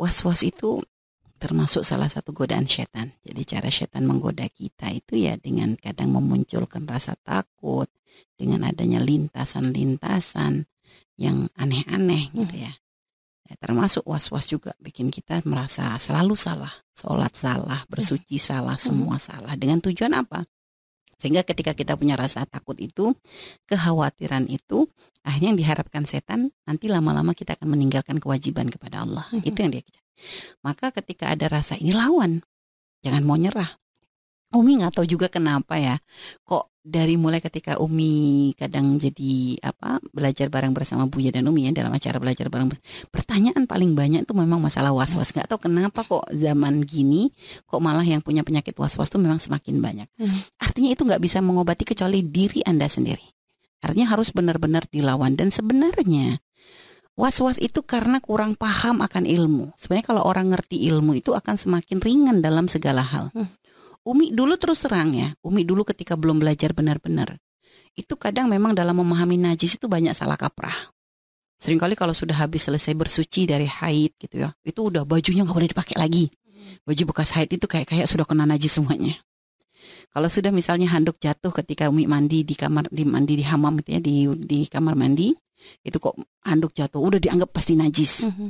was-was itu termasuk salah satu godaan setan. Jadi cara setan menggoda kita itu ya dengan kadang memunculkan rasa takut, dengan adanya lintasan-lintasan yang aneh-aneh hmm. gitu ya. ya. Termasuk was-was juga bikin kita merasa selalu salah, sholat salah, bersuci hmm. salah, semua hmm. salah. Dengan tujuan apa? Sehingga ketika kita punya rasa takut itu, kekhawatiran itu, akhirnya yang diharapkan setan, nanti lama-lama kita akan meninggalkan kewajiban kepada Allah. Hmm. Itu yang dia kejar. Maka ketika ada rasa ini lawan, jangan mau nyerah. Umi nggak tahu juga kenapa ya, kok dari mulai ketika Umi kadang jadi apa belajar bareng bersama Buya dan Umi ya dalam acara belajar bareng pertanyaan paling banyak itu memang masalah was-was nggak tahu kenapa kok zaman gini kok malah yang punya penyakit was-was itu memang semakin banyak hmm. artinya itu nggak bisa mengobati kecuali diri anda sendiri artinya harus benar-benar dilawan dan sebenarnya Was-was itu karena kurang paham akan ilmu. Sebenarnya kalau orang ngerti ilmu itu akan semakin ringan dalam segala hal. Hmm. Umi dulu terus terang ya, Umi dulu ketika belum belajar benar-benar. Itu kadang memang dalam memahami najis itu banyak salah kaprah. Seringkali kalau sudah habis selesai bersuci dari haid gitu ya, itu udah bajunya nggak boleh dipakai lagi. Hmm. Baju bekas haid itu kayak kayak sudah kena najis semuanya. Kalau sudah misalnya handuk jatuh ketika Umi mandi di kamar di mandi di hamam gitu ya di di kamar mandi, itu kok handuk jatuh udah dianggap pasti najis. Mm -hmm.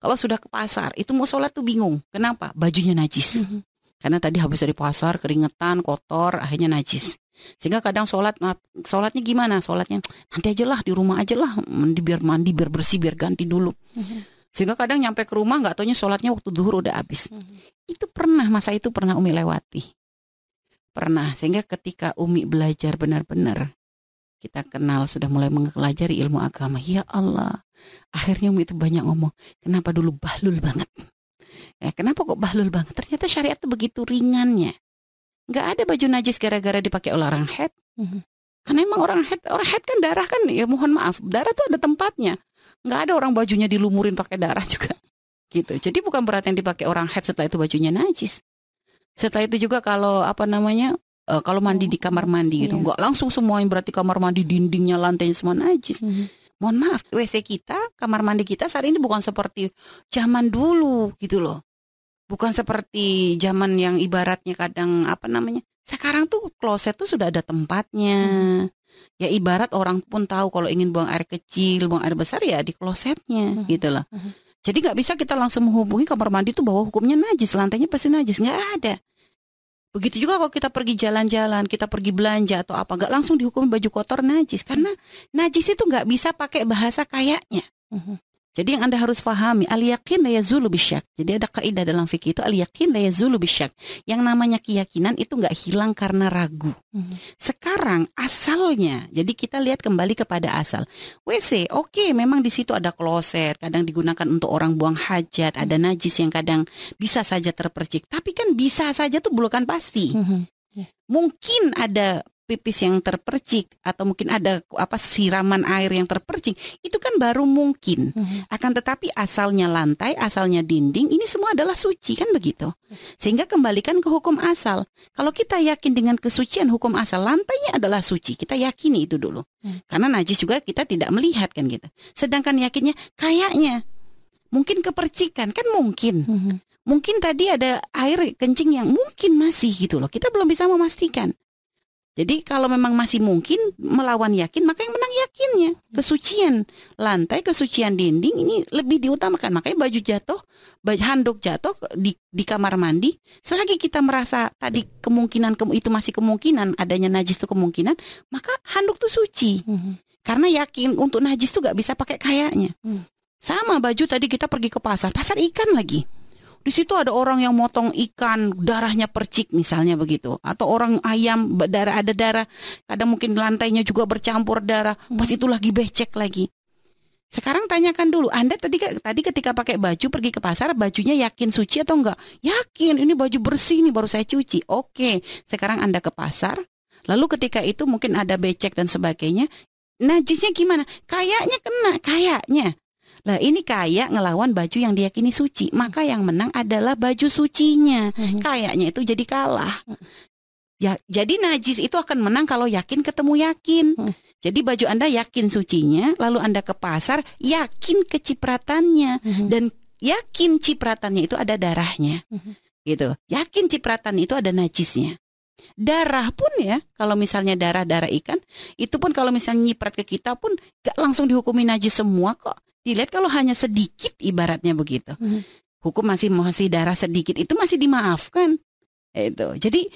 Kalau sudah ke pasar itu mau sholat tuh bingung. Kenapa? Bajunya najis. Mm -hmm. Karena tadi habis dari pasar keringetan, kotor, akhirnya najis. Sehingga kadang sholat, sholatnya gimana? Sholatnya nanti aja lah di rumah aja lah, mandi biar mandi biar bersih biar ganti dulu. -hmm. Sehingga kadang nyampe ke rumah nggak taunya sholatnya waktu duhur udah habis. -hmm. Itu pernah masa itu pernah Umi lewati. Pernah. Sehingga ketika Umi belajar benar-benar kita kenal sudah mulai mempelajari ilmu agama ya Allah akhirnya Umi itu banyak ngomong kenapa dulu bahlul banget ya kenapa kok bahlul banget ternyata syariat itu begitu ringannya nggak ada baju najis gara-gara dipakai oleh orang head mm-hmm. karena emang orang head orang head kan darah kan ya mohon maaf darah tuh ada tempatnya nggak ada orang bajunya dilumurin pakai darah juga gitu jadi bukan berarti yang dipakai orang head setelah itu bajunya najis setelah itu juga kalau apa namanya uh, kalau mandi di kamar mandi gitu. Enggak iya. langsung semua yang berarti kamar mandi dindingnya lantainya semua najis. Hmm. Mohon maaf, WC kita, kamar mandi kita saat ini bukan seperti zaman dulu gitu loh. Bukan seperti zaman yang ibaratnya kadang apa namanya? Sekarang tuh kloset tuh sudah ada tempatnya. Hmm. Ya ibarat orang pun tahu kalau ingin buang air kecil, buang air besar ya di klosetnya hmm. gitu loh. Hmm. Jadi nggak bisa kita langsung menghubungi kamar mandi itu bahwa hukumnya najis, lantainya pasti najis, nggak ada. Begitu juga kalau kita pergi jalan-jalan, kita pergi belanja atau apa, nggak langsung dihukum baju kotor najis karena najis itu nggak bisa pakai bahasa kayaknya. Uh-huh. Jadi yang Anda harus pahami, al yakin la yazulu bisyak. Jadi ada kaidah dalam fikih itu al yakin la yazulu bisyak. Yang namanya keyakinan itu nggak hilang karena ragu. Hmm. Sekarang asalnya, jadi kita lihat kembali kepada asal. WC, oke, okay, memang di situ ada kloset, kadang digunakan untuk orang buang hajat, hmm. ada najis yang kadang bisa saja terpercik. Tapi kan bisa saja tuh bukan pasti. Hmm. Yeah. Mungkin ada pipis yang terpercik atau mungkin ada apa siraman air yang terpercik itu kan baru mungkin. Hmm. akan tetapi asalnya lantai asalnya dinding ini semua adalah suci kan begitu? Sehingga kembalikan ke hukum asal. Kalau kita yakin dengan kesucian hukum asal lantainya adalah suci. Kita yakini itu dulu. Hmm. karena najis juga kita tidak melihat kan gitu. Sedangkan yakinnya kayaknya. Mungkin kepercikan kan mungkin. Hmm. mungkin tadi ada air kencing yang mungkin masih gitu loh. Kita belum bisa memastikan jadi kalau memang masih mungkin melawan yakin, maka yang menang yakinnya. Kesucian lantai, kesucian dinding ini lebih diutamakan. Makanya baju jatuh, baju handuk jatuh di, di kamar mandi. Selagi kita merasa tadi kemungkinan itu masih kemungkinan adanya najis itu kemungkinan, maka handuk tuh suci. Hmm. Karena yakin untuk najis tuh gak bisa pakai kayaknya. Hmm. Sama baju tadi kita pergi ke pasar, pasar ikan lagi di situ ada orang yang motong ikan darahnya percik misalnya begitu. Atau orang ayam darah ada darah. Kadang mungkin lantainya juga bercampur darah. Hmm. pas itu lagi becek lagi. Sekarang tanyakan dulu Anda tadi tadi ketika pakai baju pergi ke pasar bajunya yakin suci atau enggak? Yakin ini baju bersih nih baru saya cuci. Oke sekarang Anda ke pasar. Lalu ketika itu mungkin ada becek dan sebagainya. Najisnya gimana? Kayaknya kena kayaknya Nah ini kayak ngelawan baju yang diyakini suci, maka yang menang adalah baju sucinya. Hmm. Kayaknya itu jadi kalah. Ya, jadi najis itu akan menang kalau yakin ketemu yakin. Hmm. Jadi baju Anda yakin sucinya, lalu Anda ke pasar yakin kecipratannya hmm. dan yakin cipratannya itu ada darahnya. Mhm. Gitu. Yakin cipratan itu ada najisnya. Darah pun ya, kalau misalnya darah-darah ikan, itu pun kalau misalnya nyiprat ke kita pun gak langsung dihukumi najis semua kok. Dilihat kalau hanya sedikit ibaratnya begitu. Mhm. Hukum masih masih darah sedikit itu masih dimaafkan. Itu. Jadi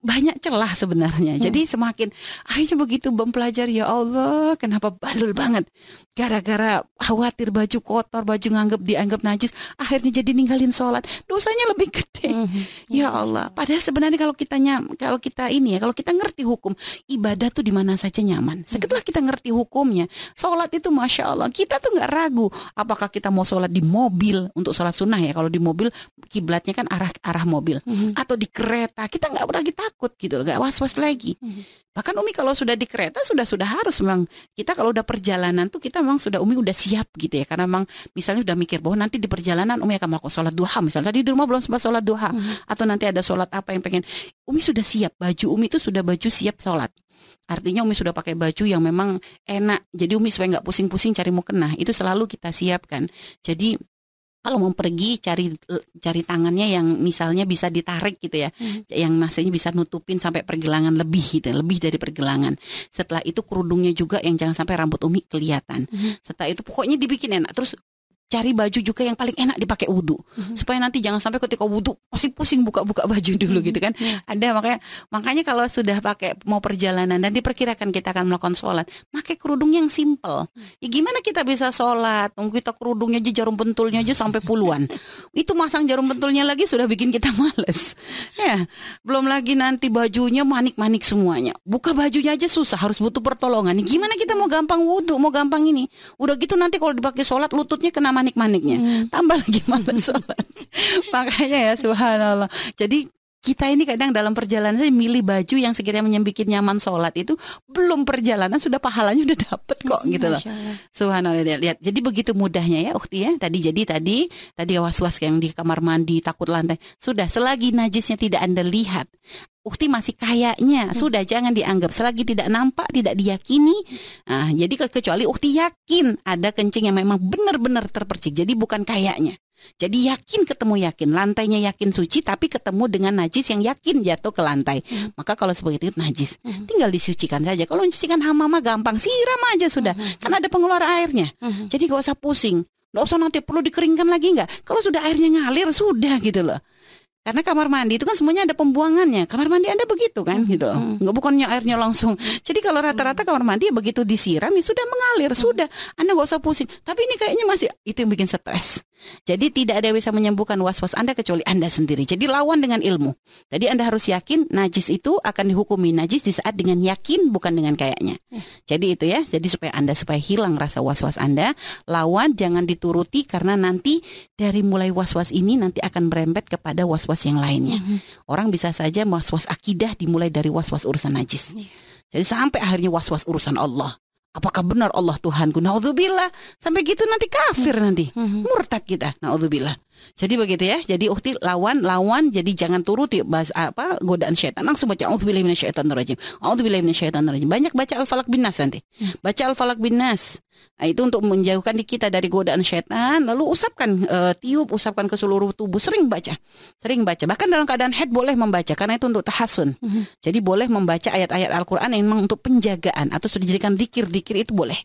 banyak celah sebenarnya. Hmm. Jadi semakin akhirnya begitu mempelajari ya Allah, kenapa balul banget. Gara-gara khawatir baju kotor, baju nganggap dianggap najis, akhirnya jadi ninggalin sholat. Dosanya lebih gede. Mhm. Ya Allah, padahal sebenarnya kalau kita nyam, kalau kita ini ya, kalau kita ngerti hukum, ibadah tuh di mana saja nyaman. Setelah kita ngerti hukumnya, sholat itu masya Allah, kita tuh nggak ragu. Apakah kita mau sholat di mobil untuk sholat sunnah ya? Kalau di mobil kiblatnya kan arah arah mobil, Mhm. atau di kereta, kita nggak lagi takut gitu, nggak was was lagi. Mhm. Bahkan Umi kalau sudah di kereta sudah sudah harus memang kita kalau udah perjalanan tuh kita memang sudah Umi udah siap gitu ya. Karena memang misalnya udah mikir bahwa nanti di perjalanan Umi akan melakukan sholat duha. Misalnya tadi di rumah belum sempat sholat duha. Mhm. atau nanti ada sholat apa yang pengen. Umi sudah siap. Baju Umi itu sudah baju siap sholat. Artinya Umi sudah pakai baju yang memang enak. Jadi Umi supaya nggak pusing-pusing cari mukena itu selalu kita siapkan. Jadi kalau mau pergi cari cari tangannya yang misalnya bisa ditarik gitu ya Mhm. yang masanya bisa nutupin sampai pergelangan lebih gitu lebih dari pergelangan setelah itu kerudungnya juga yang jangan sampai rambut umi kelihatan Mhm. setelah itu pokoknya dibikin enak terus cari baju juga yang paling enak dipakai wudhu Mhm. supaya nanti jangan sampai ketika wudhu pasti pusing buka-buka baju dulu Mhm. gitu kan. Ada makanya makanya kalau sudah pakai mau perjalanan dan diperkirakan kita akan melakukan sholat pakai kerudung yang simple. Ya gimana kita bisa sholat? Tunggu kita kerudungnya aja jarum pentulnya aja sampai puluhan. Itu masang jarum pentulnya lagi sudah bikin kita males. Ya belum lagi nanti bajunya manik-manik semuanya. Buka bajunya aja susah harus butuh pertolongan. Gimana kita mau gampang wudhu mau gampang ini? Udah gitu nanti kalau dipakai sholat lututnya kena manik-maniknya Mhm. tambah lagi malas sholat. Makanya ya subhanallah. Jadi kita ini kadang dalam perjalanan saya milih baju yang sekiranya menyembikin nyaman sholat itu belum perjalanan sudah pahalanya udah dapet kok gitu loh. Subhanallah lihat, lihat. Jadi begitu mudahnya ya Ukti ya. Tadi jadi tadi tadi was-was yang di kamar mandi takut lantai. Sudah selagi najisnya tidak Anda lihat. Ukti masih kayaknya sudah jangan dianggap selagi tidak nampak tidak diyakini. Nah, jadi ke- kecuali Ukti yakin ada kencing yang memang benar-benar terpercik. Jadi bukan kayaknya. Jadi yakin ketemu yakin, lantainya yakin suci tapi ketemu dengan najis yang yakin jatuh ke lantai. Hmm. Maka kalau seperti itu najis, Hmm. tinggal disucikan saja. Kalau mencucikan hama mah gampang, siram aja sudah. Mhm. Kan ada pengeluar airnya. Mhm. Jadi gak usah pusing. Gak usah nanti perlu dikeringkan lagi nggak? Kalau sudah airnya ngalir sudah gitu loh. Karena kamar mandi itu kan semuanya ada pembuangannya. Kamar mandi Anda begitu kan gitu loh. Hmm. Nggak bukannya airnya langsung. Jadi kalau rata-rata kamar mandi ya begitu disiram ya sudah mengalir, sudah. Anda nggak usah pusing. Tapi ini kayaknya masih itu yang bikin stres. Jadi tidak ada yang bisa menyembuhkan was-was Anda kecuali Anda sendiri. Jadi lawan dengan ilmu. Jadi Anda harus yakin najis itu akan dihukumi najis di saat dengan yakin bukan dengan kayaknya. Jadi itu ya. Jadi supaya Anda supaya hilang rasa was-was Anda, lawan jangan dituruti karena nanti dari mulai was-was ini nanti akan merembet kepada was-was yang lainnya. Mhm. Orang bisa saja was-was akidah dimulai dari was-was urusan najis. Iya. Jadi sampai akhirnya was-was urusan Allah. Apakah benar Allah Tuhanku? Naudzubillah. Sampai gitu nanti kafir nanti. Mhm. Murtad kita. Naudzubillah. Jadi begitu ya. Jadi ukti lawan lawan jadi jangan turuti bahas apa godaan syaitan. Langsung baca auzubillahi minasyaitonirrajim. Auzubillahi minasyaitonirrajim. Banyak baca Al-Falaq bin Nas nanti. Baca Al-Falaq bin Nas. Nah, itu untuk menjauhkan kita dari godaan syaitan. Lalu usapkan eh, tiup, usapkan ke seluruh tubuh. Sering baca. Sering baca. Bahkan dalam keadaan haid boleh membaca karena itu untuk tahasun. Mhm. Jadi boleh membaca ayat-ayat Al-Quran yang memang untuk penjagaan atau sudah dijadikan dikir-dikir itu boleh.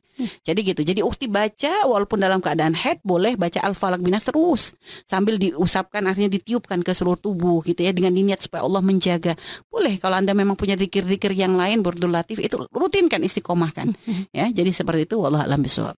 Jadi gitu. Jadi ukti baca walaupun dalam keadaan head boleh baca Al-Falaq binas terus sambil diusapkan artinya ditiupkan ke seluruh tubuh gitu ya dengan niat supaya Allah menjaga. Boleh kalau Anda memang punya dikir-dikir yang lain berdulatif itu rutinkan istiqomahkan. Ya, jadi seperti itu wallahu alam bisawab.